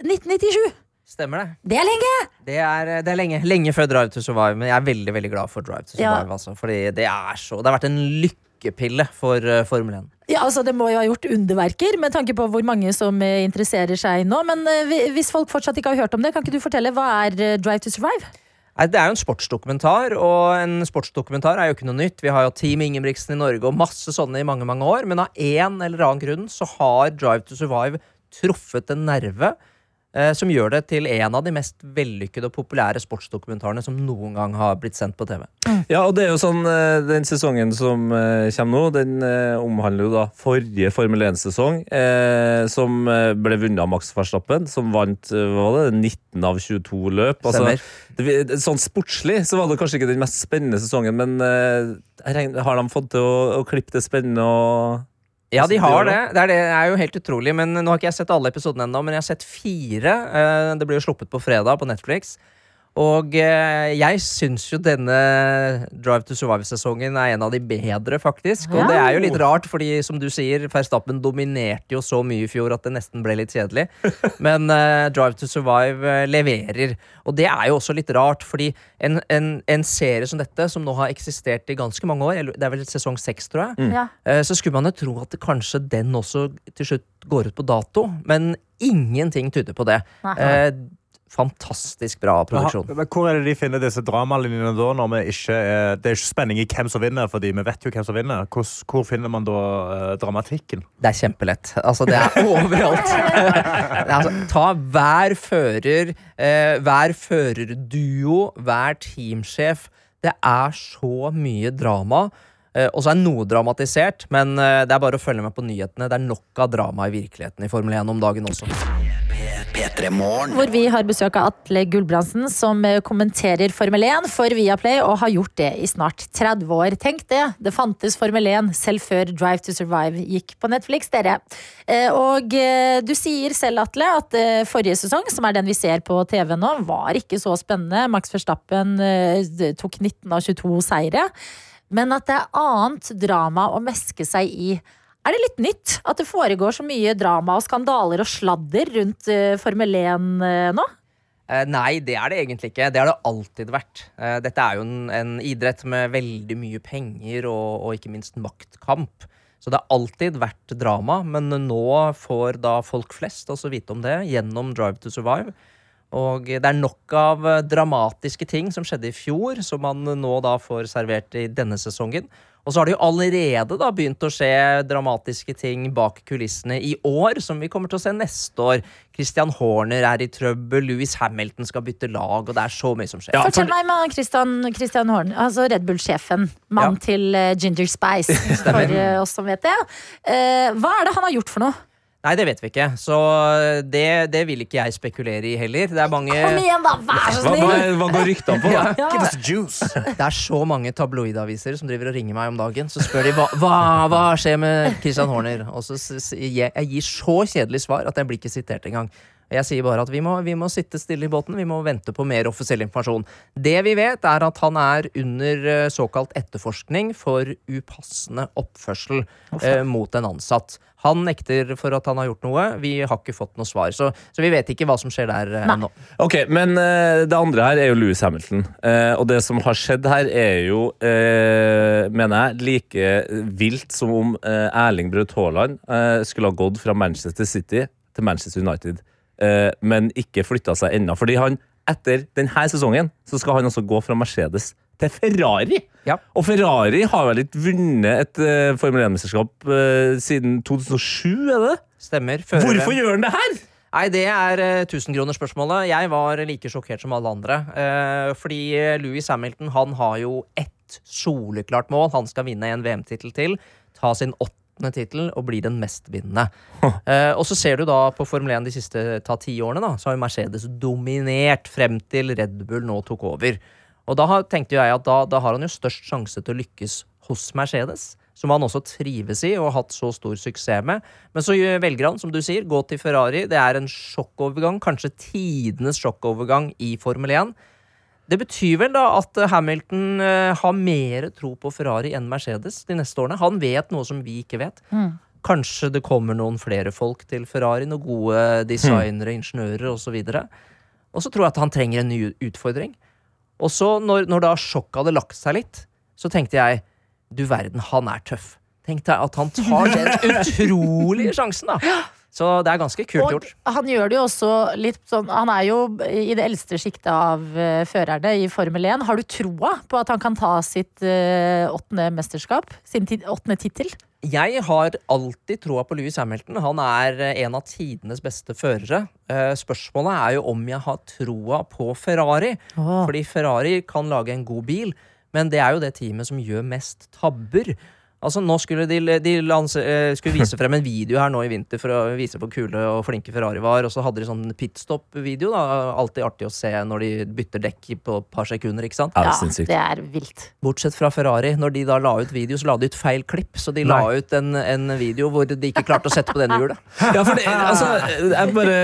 1997. Stemmer det. Det er lenge! Det er, det er lenge, lenge før Drive to Survive, men jeg er veldig veldig glad for Drive to Ja. Survive. Altså, fordi det er så Det har vært en lykkepille for uh, Formel 1. Ja, altså Det må jo ha gjort underverker med tanke på hvor mange som eh, interesserer seg nå. Men uh, hvis folk fortsatt ikke har hørt om det, kan ikke du fortelle hva er Drive to Survive? Det er jo en sportsdokumentar, og en sportsdokumentar er jo ikke noe nytt. Vi har jo Team Ingebrigtsen i Norge og masse sånne i mange mange år, men av en eller annen grunn så har Drive to Survive truffet en nerve eh, som gjør det til en av de mest vellykkede og populære sportsdokumentarene som noen gang har blitt sendt på TV. Ja, og det er jo sånn, eh, Den sesongen som eh, kommer nå, den eh, omhandler jo da forrige Formel 1-sesong, eh, som ble vunnet av Max Verstappen, som vant hva var det, 19 av 22 løp. Altså, det, sånn sportslig så var det kanskje ikke den mest spennende sesongen, men eh, har de fått til å, å klippe det spennende og Ja, de har det. Det er, det er jo helt utrolig. Men Nå har ikke jeg sett alle episodene ennå, men jeg har sett fire. Det blir jo sluppet på fredag på Netflix. Og eh, jeg syns jo denne Drive to Survive-sesongen er en av de bedre, faktisk. Og det er jo litt rart, fordi som du sier, Verstappen dominerte jo så mye i fjor at det nesten ble litt kjedelig. Men eh, Drive to Survive eh, leverer. Og det er jo også litt rart, fordi en, en, en serie som dette, som nå har eksistert i ganske mange år, det er vel sesong seks, tror jeg, mm. Eh, så skulle man jo tro at det kanskje den også til slutt går ut på dato, men ingenting tyder på det. Nei. Eh, Fantastisk bra produksjon. Men hvor er det de finner disse dramalinjene da? Når vi ikke er, det er ikke spenning i hvem som vinner, fordi vi vet jo hvem som vinner. Hvor, hvor finner man da eh, dramatikken? Det er kjempelett. Altså, det er overalt. Er altså, ta hver fører, eh, hver førerduo, hver teamsjef. Det er så mye drama. Eh, og så er noe dramatisert, men eh, det er bare å følge med på nyhetene. Det er nok av drama i virkeligheten i Formel 1 om dagen også. P3 Morgen. Hvor vi har besøk av Atle Gulbrandsen, som eh, kommenterer Formel 1 for Viaplay, og har gjort det i snart 30 år. Tenk det! Det fantes Formel 1 selv før Drive to Survive gikk på Netflix, dere. Eh, Og eh, du sier selv, Atle, at forrige sesong, som er den vi ser på TV nå, var ikke så spennende. Max Verstappen tok 19 av 22 seire. Men at det er annet drama å meske seg i. Er det litt nytt at det foregår så mye drama og skandaler og sladder rundt eh, Formel 1 eh, nå? Eh, nei, det er det egentlig ikke. Det har det alltid vært. Dette er jo en, en idrett med veldig mye penger og, og ikke minst maktkamp. Så det har alltid vært drama, men nå får da folk flest også vite om det gjennom Drive to Survive. Og det er nok av eh, dramatiske ting som skjedde i fjor, som man nå da får servert i denne sesongen. Og så har det jo allerede da begynt å skje dramatiske ting bak kulissene i år, som vi kommer til å se neste år. Christian Horner er i trøbbel, Louis Hamilton skal bytte lag, og det er så mye som skjer. Fortell meg med Christian, Christian Horn, altså Red Bull-sjefen. Mann Ja. til eh, Ginger Spice, for eh, oss som vet det. Eh, hva er det han har gjort for noe? Nei, det vet vi ikke, så det, det vil ikke jeg spekulere i heller. Det er mange Kom igjen, da! Vær så snill! hva, hva går ryktene på? da? Ja. Give us the juice! Det er så mange tabloidaviser som driver og ringer meg om dagen. Så spør de hva, hva, hva skjer med Christian Horner. Og så jeg, jeg gir så kjedelig svar at jeg blir ikke sitert engang. Jeg sier bare at vi må, vi må sitte stille i båten, vi må vente på mer offisiell informasjon. Det vi vet, er at han er under eh, såkalt etterforskning for upassende oppførsel eh, mot en ansatt. Han nekter for at han har gjort noe. Vi har ikke fått noe svar. Så, så vi vet ikke hva som skjer der eh, Nei. nå. Ok, Men eh, det andre her er jo Louis Hamilton. Eh, og det som har skjedd her, er jo, eh, mener jeg, like vilt som om eh, Erling Braut Haaland eh, skulle ha gått fra Manchester City til Manchester United, men ikke flytta seg ennå. Fordi han, etter denne sesongen, så skal han også gå fra Mercedes til Ferrari. Ja. Og Ferrari har vel ikke vunnet et uh, Formel 1-mesterskap uh, siden 2007, er det? Stemmer. Fører Hvorfor det. gjør han det her? Nei, det er uh, tusenkronersspørsmålet. Jeg var like sjokkert som alle andre. Eh, fordi eh, Louis Hamilton han har jo ett soleklart mål. Han skal vinne en VM-tittel til. Ta sin åttende tittel og blir den mestvinnende. Eh, og så ser du da på Formel 1 de siste ta ti årene, da, så har jo Mercedes dominert frem til Red Bull nå tok over. Og da har- tenkte jeg at da, da har han jo størst sjanse til å lykkes hos Mercedes. Som han også trives i og har hatt så stor suksess med. Men så velger han, som du sier, gå til Ferrari. Det er en sjokkovergang, kanskje tidenes sjokkovergang i Formel 1. Det betyr vel da at eh, Hamilton eh, har mer tro på Ferrari enn Mercedes de neste årene. Han vet noe som vi ikke vet. Kanskje det kommer noen flere folk til Ferrari, noen gode designere, ingeniører osv. Og så tror jeg at han trenger en ny utfordring. Og så, når, når da sjokket hadde lagt seg litt, så tenkte jeg du verden, han er tøff. Tenk deg at han tar den utrolige sjansen, da. Så det er ganske kult Og gjort. han gjør det jo også litt sånn Han er jo i det eldste sjiktet av uh, førerne i Formel 1. Har du troa på at han kan ta sitt uh, åttende mesterskap? Sin åttende tittel? Jeg har alltid troa på Louis Hamilton. Han er eh, en av tidenes beste førere. Spørsmålet er jo om jeg har troa på Ferrari. Oh. Fordi Ferrari kan lage en god bil, men det er jo det teamet som gjør mest tabber. Altså Nå skulle de, de lanse, eh, skulle vise frem en video her nå i vinter for å vise hvor kule og flinke Ferrari var, og så hadde de sånn pitstop-video. da Alltid artig å se når de bytter dekk på et par sekunder. ikke sant? Ja, det er det er vilt. Bortsett fra Ferrari. Når de da la ut video, så la de ut feil klipp. Så de la ut en, en video hvor de ikke klarte å sette på denne hjulet. Ja, for det, altså, jeg bare,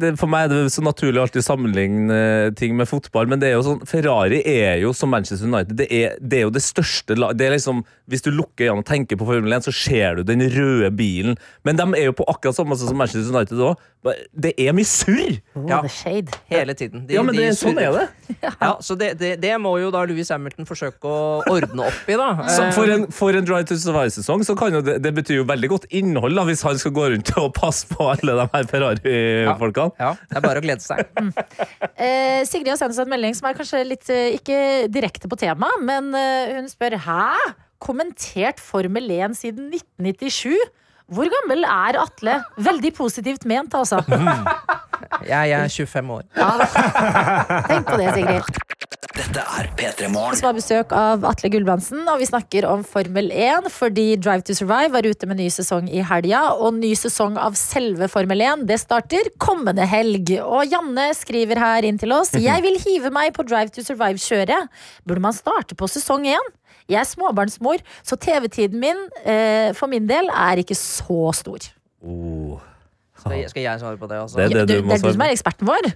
det, for meg er det så naturlig å alltid sammenligne ting med fotball, men det er jo sånn Ferrari er jo som Manchester United. Det er, det er jo det største det er liksom, Hvis du lukter lukker øynene og tenker på Formel 1, så ser du den røde bilen. Men de er jo på akkurat samme måte som Manchester United òg. Det er mye surr! Oh, Ja. Hele tiden. De- Ja, men de sånn er det. Ja, så det, det, det må jo da Louis Hamilton forsøke å ordne opp i, da. Så Eh, for, en, for en Drive to Survive-sesong så kan jo det, det betyr jo veldig godt innhold da, hvis han skal gå rundt og passe på alle de her Ferrari-folkene. Ja, det er bare å glede seg. Eh, Sigrid har sendt oss en melding som er kanskje litt eh, ikke direkte på tema, men eh, hun spør Hæ? Kommentert Formel 1 siden 1997? Hvor gammel er Atle? Veldig positivt ment, altså. Jeg, jeg er 25 år. Tenk på det, Sigrid. Dette er P3 Morgen. Som har besøk av Atle Gulbrandsen, og vi snakker om Formel 1 fordi Drive to Survive var ute med ny sesong i helga, og ny sesong av selve Formel 1 det starter kommende helg. Og Janne skriver her inn til oss Jeg vil hive meg på Drive to Survive-kjøret. Burde man starte på sesong 1? Jeg er småbarnsmor, så TV-tiden min eh, for min del er ikke så stor. Oh. Skal jeg, skal jeg svare på det? Altså? Det er det du, du må det er du som er eksperten vår.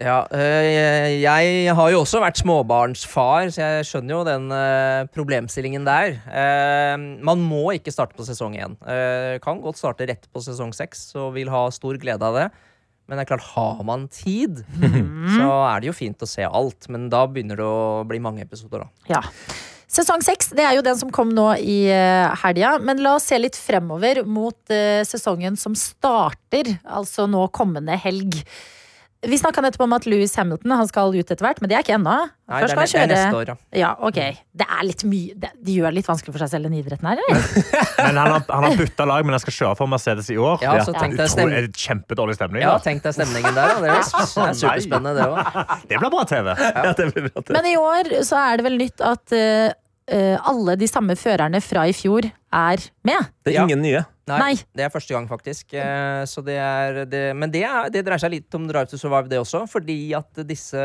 Ja, øh, jeg har jo også vært småbarnsfar, så jeg skjønner jo den øh, problemstillingen der. Uh, man må ikke starte på sesong én. Uh, kan godt starte rett på sesong seks og vil ha stor glede av det. Men det er klart, har man tid, så er det jo fint å se alt. Men da begynner det å bli mange episoder, da. Ja. Sesong seks det er jo den som kom nå i uh, helga. Men la oss se litt fremover mot eh, sesongen som starter, altså nå kommende helg. Vi snakka nettopp om at Louis Hamilton han skal ut etter hvert, men det er ikke ennå. Nei, Først det er, det er neste år, ja. Ja, okay. Det er litt mye det, De gjør det litt vanskelig for seg selv, den idretten her, eller? Men han har, han har bytta lag, men han skal kjøre for Mercedes i år. Ja, så tenk deg stem- kjempedårlig stemning. Ja, tenk deg stemningen der. Da. Det er, det er superspennende, det òg. Det blir bra TV. Ja, det blir bra. Men i år så er det vel nytt at eh, alle de samme førerne fra i fjor er med. Det er Ja. ingen nye. Nei, Nei. det er første gang, faktisk. Eh, Så det er, det, men det, er, det dreier seg litt om Drive to Survive, det også. Fordi at disse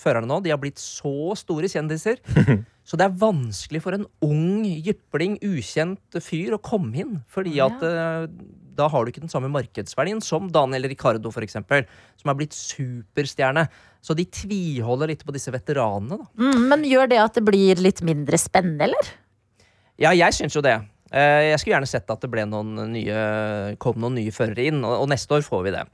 førerne nå de har blitt så store kjendiser. Så det er vanskelig for en ung, jypling, ukjent fyr å komme inn. Fordi at eh, da har du ikke den samme markedsverdien som Daniel Ricardo, for eksempel, som er blitt superstjerne. Så de tviholder litt på disse veteranene, da. Mm, men gjør det at det blir litt mindre spennende, eller? Ja, jeg syns jo det. Eh, Jeg skulle gjerne sett at det ble noen nye, kom noen nye førere inn, og neste år får vi det.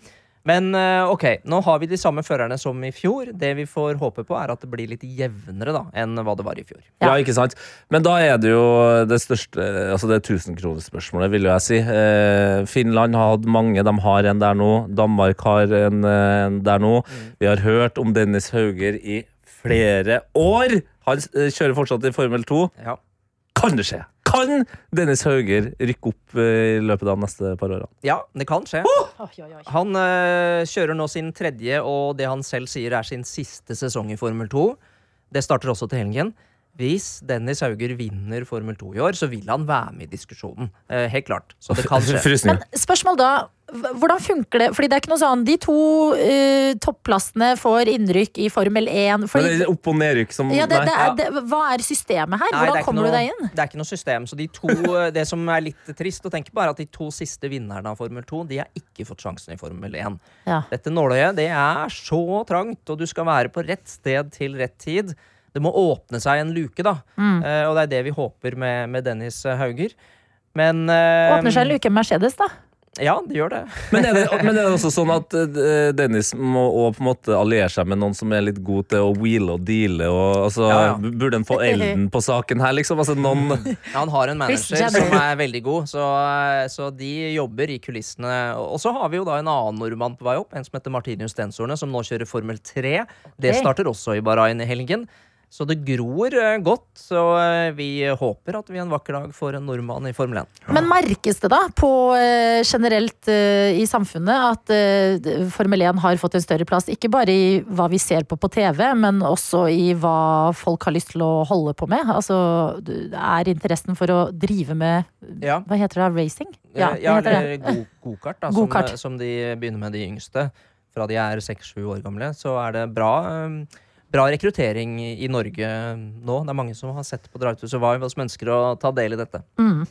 Men eh, ok, nå har vi de samme førerne som i fjor. Det vi får håpe på, er at det blir litt jevnere da, enn hva det var i fjor. Ja. Ja. ikke sant? Men da er det jo det største Altså det tusenkronersspørsmålet, vil jeg si. Eh, Finland har hatt mange, de har en der nå. Danmark har en, eh, en der nå. Vi har hørt om Dennis Hauger i flere år. Han kjører fortsatt i Formel 2. Ja. Kan det skje? Kan Dennis Hauger rykke opp eh, i løpet av de neste par årene? Ja, det kan skje. Han eh, kjører nå sin tredje, og det han selv sier er sin siste sesong i Formel 2. Det starter også til helgen. Hvis Dennis Hauger vinner Formel 2 i år, så vil han være med i diskusjonen. Eh, helt klart. Så det kan skje. Men spørsmål da, hvordan funker det? Fordi det er ikke noe sånn, de to uh, topplassene får innrykk i Formel 1. Fordi, det er opp- og nedrykk som ja, det, det er, det, hva er systemet her? Nei, Hvordan kommer noe, du deg inn? Det er ikke noe system. Så de to, det som er litt trist å tenke på, er at de to siste vinnerne av Formel 2 De har ikke fått sjansen i Formel 1. Ja. Dette nåløyet det er så trangt, og du skal være på rett sted til rett tid. Det må åpne seg en luke, da. Mm. Uh, og det er det vi håper med, med Dennis Hauger. Men uh, Åpner seg en luke med Mercedes, da. Ja, det gjør det. Men er, det, men er det også sånn at eh, Dennis må også på en måte alliere seg med noen som er litt god til å wheele og deale? Og, altså, Ja, ja. Burde en få elden på saken her, liksom? Altså, noen, Ja, han har en manager som er veldig god, så, så de jobber i kulissene. Og så har vi jo da en annen nordmann på vei opp, en som heter Martinius Stensorne, som nå kjører Formel 3. Det starter også i Bahrain i helgen. Så det gror eh, godt, så eh, vi håper at vi en vakker dag får en nordmann i Formel 1. Men merkes det da på eh, generelt i samfunnet at Formel 1 har fått en større plass? Ikke bare i hva vi ser på på TV, men også i hva folk har lyst til å holde på med? Altså, er interessen for å drive med Ja. Hva heter det? Racing? Ja, ja eller go- gokart, Go-kart. som, som de begynner med de yngste. Fra de er seks-sju år gamle, så er det bra, bra rekruttering i, i Norge nå. Det er mange som har sett på Drive to Survive og som ønsker å ta del i dette. Mm.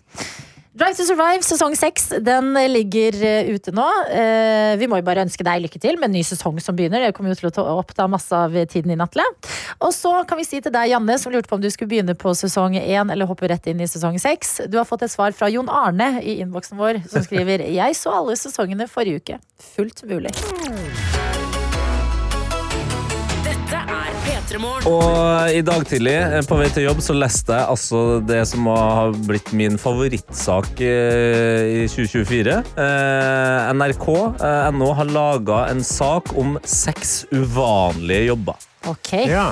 Drive to Survive sesong seks den ligger eh, ute nå. Eh, vi må jo bare ønske deg lykke til med en ny sesong som begynner. Det kommer jo til å ta oppta masse av tiden din, Atle. Og så kan vi si til deg, Janne, som lurte på om du skulle begynne på sesong én eller hoppe rett inn i sesong seks. Du har fått et svar fra Jon Arne i innboksen vår, som skriver Jeg så alle sesongene forrige uke. Fullt mulig. Og i dag tidlig eh, på vei til jobb så leste jeg altså det som har blitt min favorittsak eh, i 2024. Eh, NRK.no har laga en sak om seks uvanlige jobber. Ok. Ja.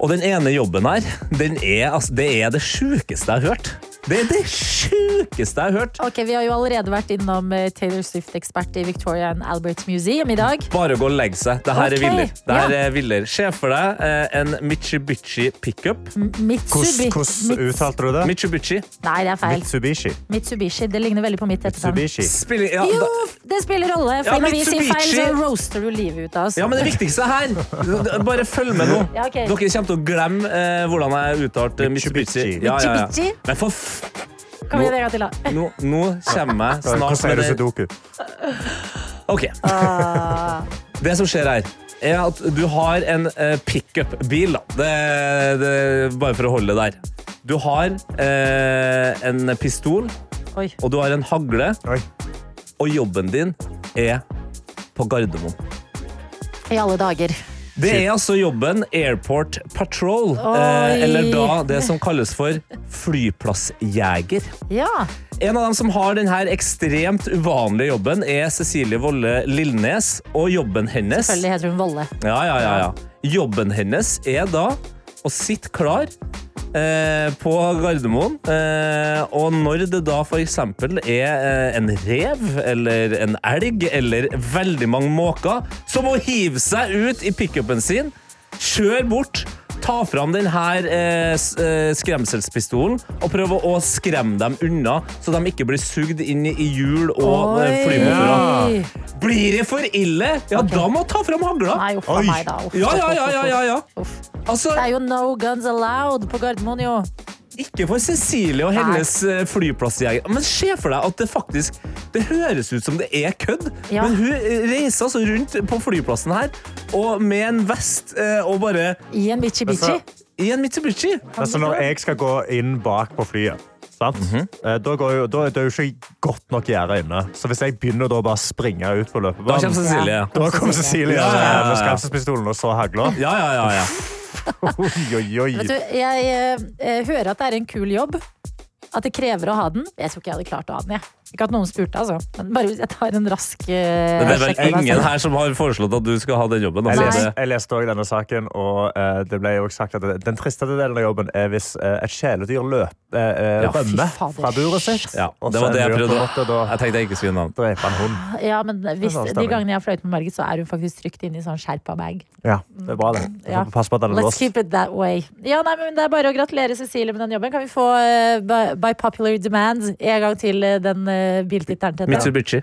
Og den ene jobben her, den er, altså, det er det sjukeste jeg har hørt. Det er det sjukeste jeg har hørt. Ok, Vi har jo allerede vært innom eh, Taylor Swift-ekspert i Victoria and Albert Museum i dag. Bare gå og legge seg. Det her okay. er viller. Det her ja. er viller. Se for deg eh, en Mitsubishi pickup. Mitsubishi. Hvordan uttalte du det? Mitsubishi. Nei, det er feil. Mitsubishi. Mitsubishi. Det ligner veldig på mitt etternavn. Mitsubishi. Spiller, ja, Jo, det spiller rolle. For Ja, når vi sier feil, så roaster du livet ut av oss. ja, men det viktigste her Bare følg med nå. Ja, okay. Dere kommer til å glemme eh, hvordan jeg uttalte Mitsubishi. Mitsubishi. Ja, ja, ja. Men for. Kom igjen en gang til, da. Nå, nå kommer jeg snart med det. Ok, Ah, Det som skjer her, er at du har en eh, pickup-bil. da. Det, det, bare for å holde det der. Du har eh, en pistol, oi. og du har en hagle, Oi. og jobben din er på Gardermoen. I alle dager. Det er altså jobben Airport Patrol, eh, eller da det som kalles for flyplassjeger. Ja. En av dem som har denne ekstremt uvanlige jobben, er Cecilie Volle Lillnes, og jobben hennes Selvfølgelig heter hun Volle. Ja, ja, ja, ja. Jobben hennes er da å sitte klar eh, på Gardermoen, eh, og når det da eksempel er eh, en rev eller en elg eller veldig mange måker som må hive seg ut i pickupen sin, kjør bort, ta fram denne eh, eh, skremselspistolen og prøv å skremme dem unna, så de ikke blir sugd inn i hjul og eh, flymotorer. Ja. Blir det for ille, ja, okay. da må du ta fram hagla. Nei, uff a meg, da. Uff, Ja, ja, ja, ja, ja, ja. Uff. Altså, Det er jo no guns allowed på Gardermoen, jo. Ikke for Cecilie og hennes Nei. flyplassjeger. Men se for deg at det faktisk Det høres ut som det er kødd, Ja. men hun eh, reiser altså rundt på flyplassen her og med en vest eh, og bare I en Mitsubishi. i en Mitsubishi. Altså, når jeg skal gå inn bak på flyet sant? Mhm. Eh, da, går jo, da, det er jo ikke godt nok gjerde inne. Så hvis jeg begynner da bare springe ut på Da kommer Cecilie. Ja. Da kommer Cecilie Ja, ja, ja, ja. med skremselspistolen og så hagla. Ja, ja, ja, ja. Oi, oi. Vet du, jeg jeg hører at det er en kul jobb. At det krever å ha den. Jeg tror ikke jeg hadde klart å ha den. Jeg. Ikke at noen spurte, altså. Men bare hvis jeg tar en rask uh, Men det er vel ingen her som har foreslått at du skal ha den jobben. Jeg Altså. leste, jeg leste også denne saken, og uh, det ble jo sagt at den tristeste delen av jobben er hvis uh, et kjæledyr løp, eh, eh, Ja, rømmer fra buret sitt. Ja, det var det jeg prøvde måte, Da Jeg tenkte jeg ikke skulle navn. dreper han hunden. Ja, men hvis, de gangene jeg har fløyet med Margit, så er hun faktisk trygt inne i sånn skjerpa bag. Ja, det er bra, det. Ja. Pass på at den er Let's keep it that way. Ja, nei, men Det er bare å gratulere Cecilie med den jobben. Kan vi få eh, by, by popular demand en gang til eh, den uh, biltittelen til? Mitsubishi.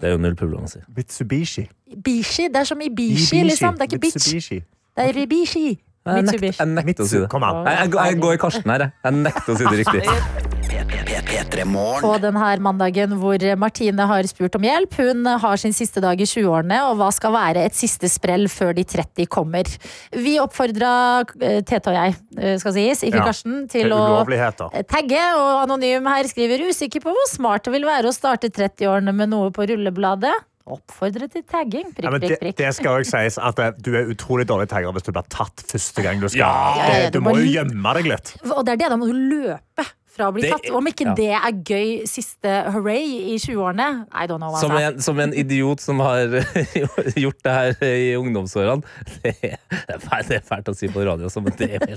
Det er jo null problem å si. Mitsubishi. Bishi? Det er som Ibishi, liksom. Det er ikke bitch. Mitsubishi. Det er Ribishi. Jeg nekter, Mitsubishi. jeg nekter å si det. Kom an. Jeg, jeg, jeg går i Karsten her, jeg. Jeg nekter å si det riktig. P3 Morgen. På denne mandagen hvor Martine har spurt om hjelp. Hun har sin siste dag i 20-årene, og hva skal være et siste sprell før de 30 kommer? Vi oppfordra eh, Tete og jeg, eh, skal sies, ikke Ja. Karsten, Det til å tagge, og Anonym her skriver usikker på hvor smart det vil være å starte 30-årene med noe på rullebladet. Oppfordre til tagging. Ja, Prikk, men det, prikk, prikk. det skal også sies at eh, du er utrolig dårlig tagger hvis du blir tatt første gang du skal. Ja. Ja, ja, du du må må jo gjemme deg litt. Og det er det, da må du løpe fra å bli Det- tatt. Om ikke ja. det er gøy siste hooray i 20-årene, I don't know. Som en, som en idiot som har gjort det her i ungdomsårene. Det er, det er fælt- å si på radio, men det er,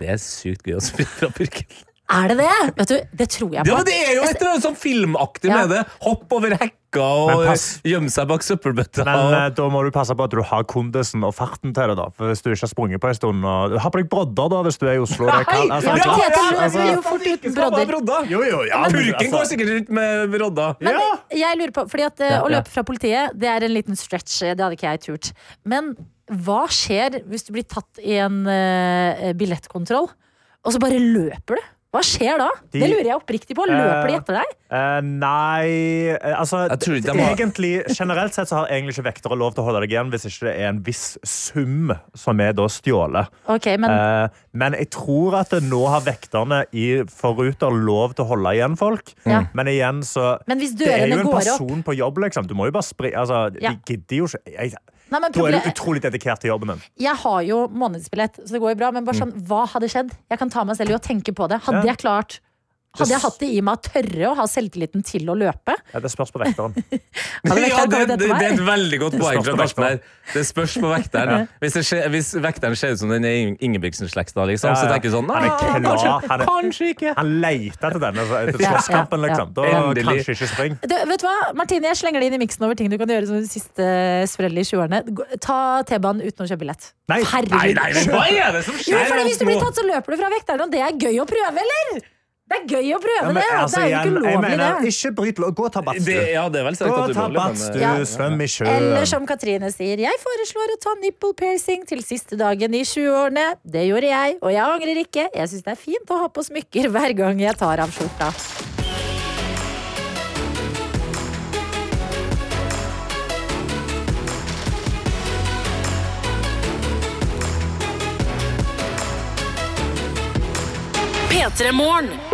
det er sykt gøy å spille fra purken. Er det det? Vet du, det tror jeg på. Ja, men det er jo et eller annet sånn filmaktig Ja. med det. Hopp over hekka og gjemme seg bak søppelbøtta. Men eh, da må du passe på at du har kondisen og farten til det. da For Hvis du ikke har sprunget på en stund og... Ha på deg brodder da hvis du er i Oslo. Det kan, altså, Ja, ja, ja, altså, løper altså- jo fort uten brodder. Jo, jo, ja, men, Purken altså- går sikkert rundt med brodder. Men jeg lurer på, fordi at eh, Å løpe fra politiet Det er en liten stretch, eh, det hadde ikke jeg turt. Men hva skjer hvis du blir tatt i en uh, billettkontroll, og så bare løper du? Hva skjer da? De- det lurer jeg oppriktig på. Løper de Eh, etter deg? Uh, nei eh, altså, Jeg tror ikke de har- egentlig, Generelt sett så har egentlig ikke vektere lov til å holde deg igjen hvis ikke det er en viss sum som er da stjålet. Ok, men Uh, men jeg tror at nå har vekterne i forruter lov til å holde igjen folk. Ja. Men igjen så Men Det er jo en person opp på jobb, liksom. Du må jo bare spri... Altså, Ja. De gidder jo ikke jeg, Nei, men Da er du utrolig dedikert til jobben din. Jeg har jo månedsbillett, så det går jo bra. Men bare sånn, hva hadde skjedd? Jeg kan ta meg selv i å tenke på det. Hadde Ja. jeg klart Hadde jeg hatt det i meg å tørre å ha selvtilliten til å løpe? Ja, det spørs på vekteren. Ja, det, det, det er et veldig godt poeng spørs fra på Karsten her. vekteren. Det spørs på vekteren. Hvis, det skje, hvis vekteren ser ut som den er Ing- Ingebrigtsen-slekta, liksom, Ja, så tenker jeg sånn Han er «Ah, klar. kanskje, Han er- kanskje ikke. Han leter etter denne etter slåsskampen, ja, ja. liksom. Da Endelig. kanskje ikke spring. Du, vet du hva, Martine, jeg slenger det inn i miksen over ting du kan gjøre som de siste sprell i 20-årene. Ta T-banen uten å kjøpe billett. Nei. Herregud. Nei, nei, hva er det som skjer? Jo, fordi Hvis du blir tatt, så løper du fra vekteren, og det er gøy å prøve, eller? Det er gøy å prøve Ja, men, det! altså, det er jo ikke jeg ulovlig, mener, det. ikke bryt lov. Gå og ta badstue. det, ja, det er vel Gå og ta badstue, men Ja. svøm i Eller som Katrine sier, jeg foreslår å ta nipple piercing til siste dagen i 20-årene. Det gjorde jeg, og jeg angrer ikke. Jeg syns det er fint å ha på smykker hver gang jeg tar av skjorta. P3 Morgen.